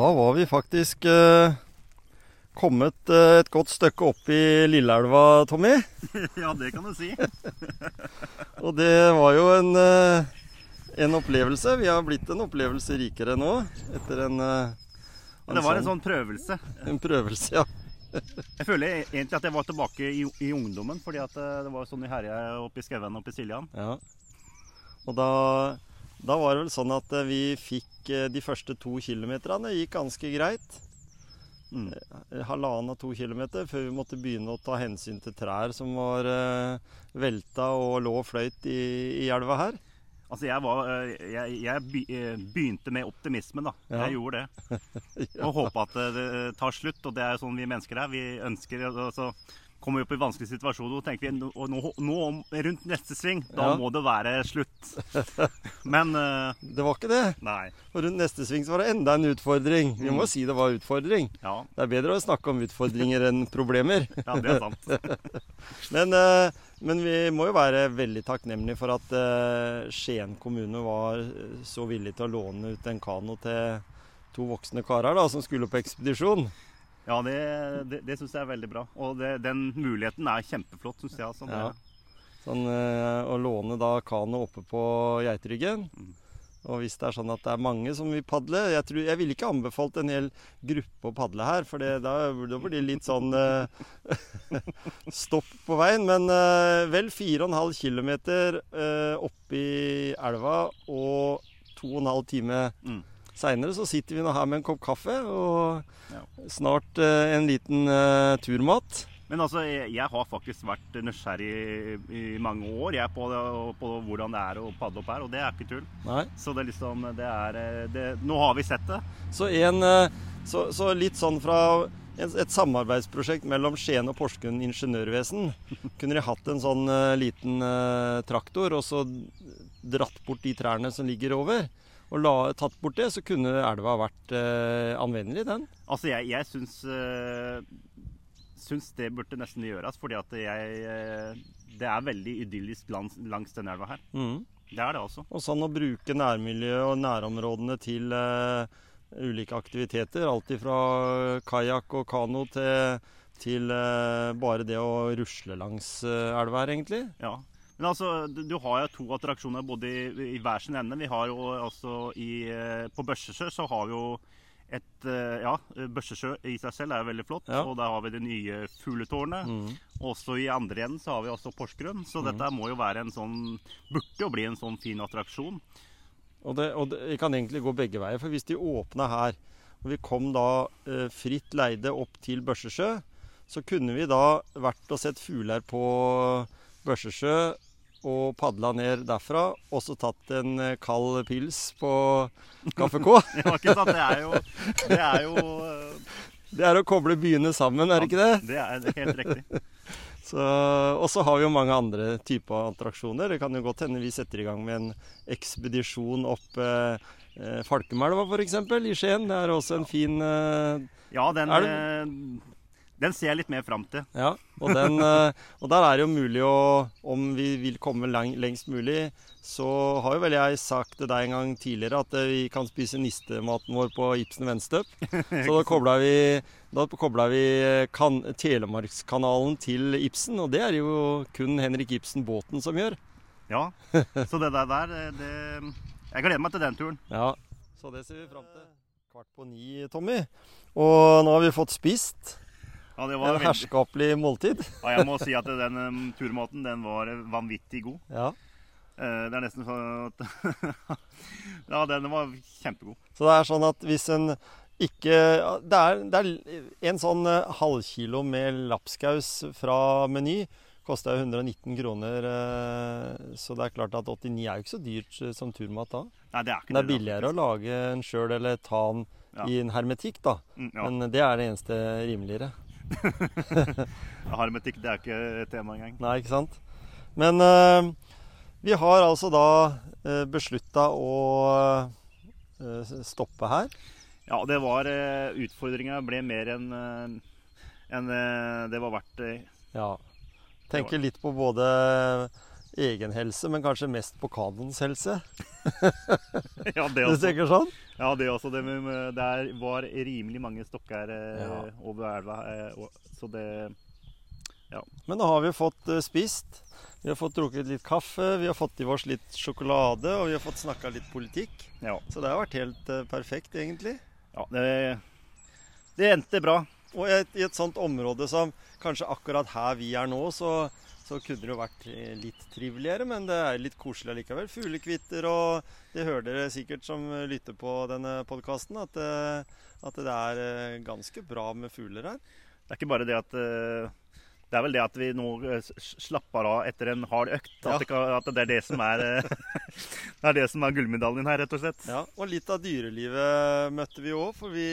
Da var vi faktisk eh, kommet eh, et godt stykke opp i Lilleelva, Tommy. ja, det kan du si. Og det var jo en, eh, en opplevelse. Vi har blitt en opplevelse rikere nå etter en, eh, Men det var en sånn prøvelse. en prøvelse, ja. Jeg føler egentlig at jeg var tilbake i, i ungdommen, fordi at eh, det var sånn vi herja oppe i skauen oppe i Siljan. ja. Og da, da var det vel sånn at eh, vi fikk eh, de første to kilometerne gikk ganske greit. Mm. Eh, Halvannen av to kilometer før vi måtte begynne å ta hensyn til trær som var velta og lå og fløyt i, i elva her. Altså, jeg, var, jeg, jeg begynte med optimismen, da. Ja. Jeg gjorde det. Og håpa at det tar slutt. Og det er jo sånn vi mennesker er. Vi ønsker og så kommer vi opp i vanskelige situasjoner og tenker vi nå, nå, nå rundt neste sving, da Ja. må det være slutt. Men uh, Det var ikke det. nei. Og rundt neste sving så var det enda en utfordring. Vi må si det var utfordring. Ja, Det er bedre å snakke om utfordringer enn problemer. ja det er sant. Men, uh, men vi må jo være veldig takknemlige for at uh, Skien kommune var så villig til å låne ut en kano til to voksne karer da, som skulle på ekspedisjon. Ja, det, det, det syns jeg er veldig bra. Og det, den muligheten er kjempeflott, syns jeg. Altså. Ja. Sånn, eh, å låne da kano oppe på Geitryggen. Mm. Og hvis det er sånn at det er mange som vil padle Jeg, tror, jeg ville ikke anbefalt en hel gruppe å padle her, for det, da, da blir det litt sånn eh, stopp på veien. Men eh, vel 4,5 km eh, oppi elva og 2 12 time Mm. Seinere så sitter vi nå her med en kopp kaffe og Ja. snart eh, en liten eh, turmat. Men altså, jeg, jeg har faktisk vært nysgjerrig i, i mange år jeg, på, på hvordan det er å padle opp her, og det er ikke tull. Nei. Så det er liksom det er eh, det, Nå har vi sett det. Så, en, eh, så, så litt sånn fra et samarbeidsprosjekt mellom Skien og Porsgrunn ingeniørvesen. Kunne de hatt en sånn eh, liten traktor og så dratt bort de trærne som ligger over, og la, tatt bort det, så kunne elva vært eh, anvendelig, den. Altså, jeg, jeg syns øh, Syns det burde nesten gjøres, fordi at jeg eh, Det er veldig idyllisk langs, langs denne elva her. Mm. Det er det også. Og sånn å bruke nærmiljøet og nærområdene til øh, ulike aktiviteter. Alt fra kajakk og kano til, til bare det å rusle langs elva her, egentlig. Ja. Men altså, du, har jo to attraksjoner både i, i hver sin ende. Vi har jo altså i, eh, På Børsesjø så har vi jo et eh, Ja, Børsesjø i seg selv er jo veldig flott. Ja. Og der har vi det nye fugletårnet. Mm. Også i andre enden så har vi også Porsgrunn. Så dette må jo være en sånn Burde jo bli en sånn fin attraksjon. Og, det, og det kan egentlig gå begge veier. For hvis de åpna her, og vi kom da eh, fritt leide opp til Børsesjø, så kunne vi da vært og sett fugler på Børsesjø og padla ned derfra, og så tatt en eh, kald pils på Kaffe K. Ja, ikke sant? Det er jo, det er jo eh, Det er å koble byene sammen, er det ikke det? Det er helt riktig. Og så har vi jo mange andre typer attraksjoner. Det kan jo godt hende vi setter i gang med en ekspedisjon opp eh, eh, Falkemelva f.eks. i Skien. Det er også en fin eh, Ja, den, elv. Den ser jeg litt mer fram til. Ja, og, den, eh, og der er det jo mulig å Om vi vil komme lang, lengst mulig, så har jo vel jeg sagt til deg en gang tidligere at eh, vi kan spise nistematen vår på Ibsen Venstøp. Så da kobla vi, da kobla vi kan, Telemarkskanalen til Ibsen, og det er jo kun Henrik Ibsen-båten som gjør. Ja, Så det der, der eh, det, Jeg gleder meg til den turen. Ja, Så det ser vi fram til. Kvart på ni, Tommy. Og nå har vi fått spist. Ja, det En var veldig, herskapelig måltid. ja, jeg må si at den um, turmaten den var vanvittig god. Ja. Eh, det er nesten sånn at Ja, den var kjempegod. Så det er sånn at hvis en ikke Det er, det er en sånn eh, halvkilo med lapskaus fra Meny. Kosta jo 119 kroner, eh, så det er klart at 89 er jo ikke så dyrt eh, som turmat da. Nei, det er ikke Men det er billigere å lage en sjøl eller ta den Ja. i en hermetikk, da. Mm, ja. Men det er det eneste rimeligere. Hermetikk det er ikke et tema engang. Nei, ikke sant? Men eh, vi har altså da uh, beslutta å eh, stoppe her. Ja, det var uh, Utfordringa ble mer enn eh, enn, eh, det var verdt. eh. Ja. Tenker litt på både egen helse, men kanskje mest på kanoens helse. ja, det også. Du tenker sånn? Ja, det også. Det, med, det var rimelig mange stokker eh, Ja. over elva. Eh, så det Men nå har vi fått eh, spist. Vi har fått drukket litt kaffe, vi har fått i oss litt sjokolade, og vi har fått snakka litt politikk. Ja. Så det har vært helt perfekt, egentlig. ja det, det endte bra. Og i et, i et sånt område som kanskje akkurat her vi er nå, så, så kunne det jo vært eh, litt triveligere, men det er litt koselig allikevel. Fuglekvitter, og det hører dere sikkert som lytter på denne podkasten, at, eh, at det er eh, ganske bra med fugler her. Det er ikke bare det at eh, Det er vel det at vi nå eh, slapper av etter en hard økt. Ja. At, det, at det er det som er eh, Det er det som er gullmedaljen her, rett og slett. Ja, Og litt av dyrelivet møtte vi òg, for vi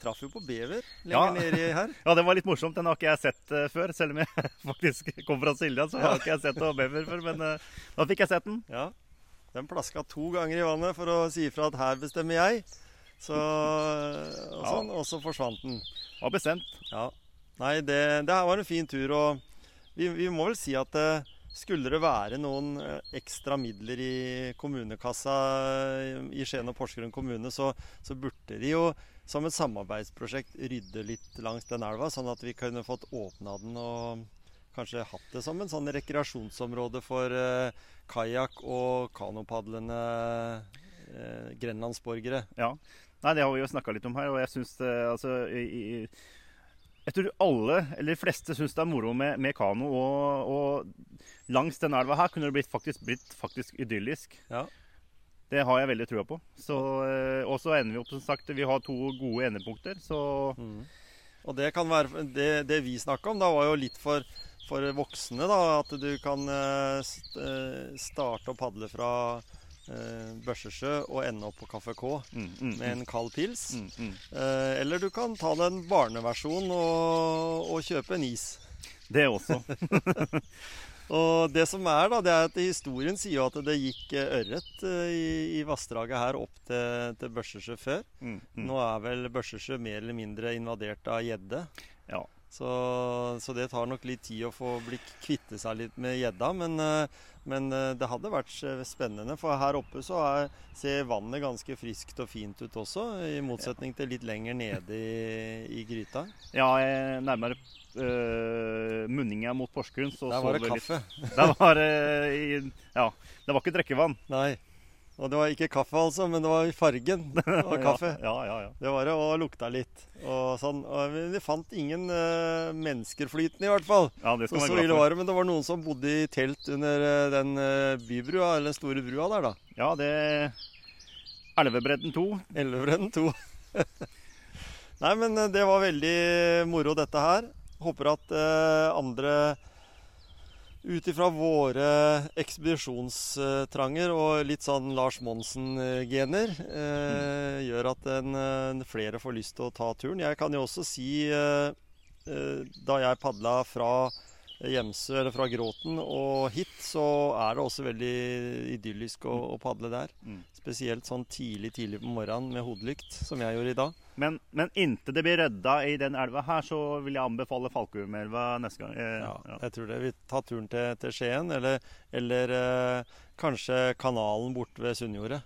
traff jo på bever lenger Ja. nedi her. Ja, det var litt morsomt. Den har ikke jeg sett eh, før. Selv om jeg faktisk kom fra Siljan, så har ikke jeg sett bever før. Men da fikk jeg sett den. Ja, Den plaska to ganger i vannet for å si ifra at 'her bestemmer jeg'. Så, og, Ja. sånn, og så forsvant den. Var bestemt. Ja. Nei, det, det her var en fin tur, og vi, vi må vel si at eh, skulle det være noen eh, ekstra midler i kommunekassa i Skien og Porsgrunn kommune, så, så burde de jo som et samarbeidsprosjekt rydde litt langs den elva, sånn at vi kunne fått åpna den og kanskje hatt det som en sånn rekreasjonsområde for eh, kajakk- og kanopadlende eh, grenlandsborgere. Ja. Nei, det har vi jo snakka litt om her, og jeg synes, eh, altså i, i, Jeg tror alle, eller de fleste, syns det er moro med, med kano. Og, og langs den elva her kunne det blitt faktisk, blitt faktisk idyllisk. Ja. Det har jeg veldig trua på. Så, eh, og så ender vi opp som sagt Vi har to gode endepunkter, så Mm. Og det kan være Det, det vi snakka om, da var jo litt for, for voksne, da. At du kan eh, eh, starte å padle fra Børsesjø og ende opp på Kafé K mm, mm, med en kald pils. mm, mm. Eh, eller du kan ta den barneversjonen og, og kjøpe en is. Det også. Og det som er, da, det er at historien sier at det gikk eh, ørret eh, i, i vassdraget her opp til, til Børsesjø før. Mm, mm. Nå er vel Børsesjø mer eller mindre invadert av gjedde. Ja. Så, så det tar nok litt tid å få bli kvitte seg litt med gjedda. Men, eh, men eh, det hadde vært eh, spennende, for her oppe så er, ser vannet ganske friskt og fint ut også. I motsetning til litt lenger nede i, i gryta. ja, nærmere uh, munninga mot Porsgrunn så Der var det det litt- kaffe. Der var i, Ja, det var ikke drikkevann. Nei. Og det var ikke kaffe, altså, men det var fargen. av kaffe. Ja, ja, ja. Det var det, og lukta litt. Og sånn. Og vi fant ingen uh, mennesker flytende, i hvert fall. ja det skal så man ille var det, men det var noen som bodde i telt under eh, den uh, bybrua, eller den store brua der, da. Ja, det Elvebredden 2. Elvebredden 2. Nei, men eh, det var veldig moro, dette her. Håper at uh, andre ut ifra våre ekspedisjonstranger og litt sånn Lars Monsen-gener eh, gjør at en, flere får lyst til å ta turen. Jeg kan jo også si eh, eh, Da jeg padla fra Gjemsø eller fra Gråten og hit, så er det også veldig idyllisk å, å padle der. Mm. Spesielt sånn tidlig tidlig på morgenen med hodelykt, som jeg gjorde i dag. Men, men inntil det blir rydda i den elva her, så vil jeg anbefale Falkumelva neste gang. Eh, Ja, ja. jeg tror det. Vi tar turen til, til Skien, eller, eller eh, kanskje kanalen borte ved Sunnjordet.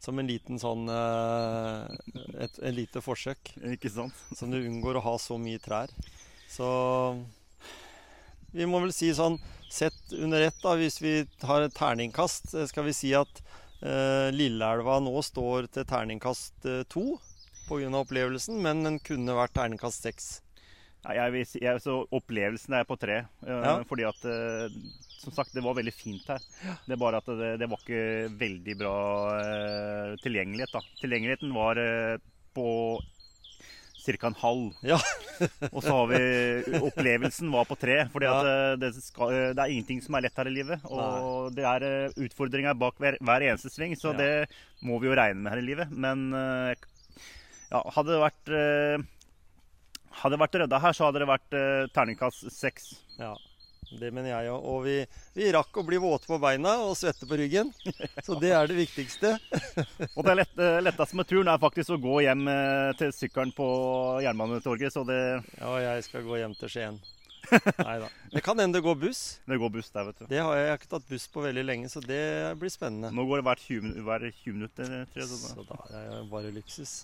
Som en liten sånn eh, et, et lite forsøk. Ikke sant? Som du unngår å ha så mye trær. Så vi må vel si sånn Sett under ett, da, hvis vi har et terningkast, eh, skal vi si at eh, Lilleelva nå står til terningkast eh, to pga. opplevelsen, men den kunne vært terningkast seks. Ja, jeg jeg, så opplevelsen er på tre. eh, Ja. Fordi at Som sagt, det var veldig fint her. Det er bare at det, det var ikke veldig bra eh, tilgjengelighet. da. Tilgjengeligheten var eh, på ca. en halv. Ja. Og så har vi opplevelsen var på tre. For Ja. eh, det, eh, det er ingenting som er lett her i livet. Og det er eh, utfordringer bak hver, hver eneste sving, så Ja. det må vi jo regne med her i livet. Men ja, hadde det vært hadde det vært rydda her, så hadde det vært terningkast seks. Ja, det mener jeg òg. Og vi, vi rakk å bli våte på beina og svette på ryggen. Så det er det viktigste. Og det lett, eh, letteste med turen er faktisk å gå hjem eh, til sykkelen på Jernbanetorget, så det Ja, jeg skal gå hjem til Skien. Neida. Det kan hende det går buss. Det går buss der, vet du. Det har jeg, jeg har ikke tatt buss på veldig lenge, så det blir spennende. Nå går det hvert 20, hver 20 minutter, tror jeg. Så sånn. da er det bare luksus.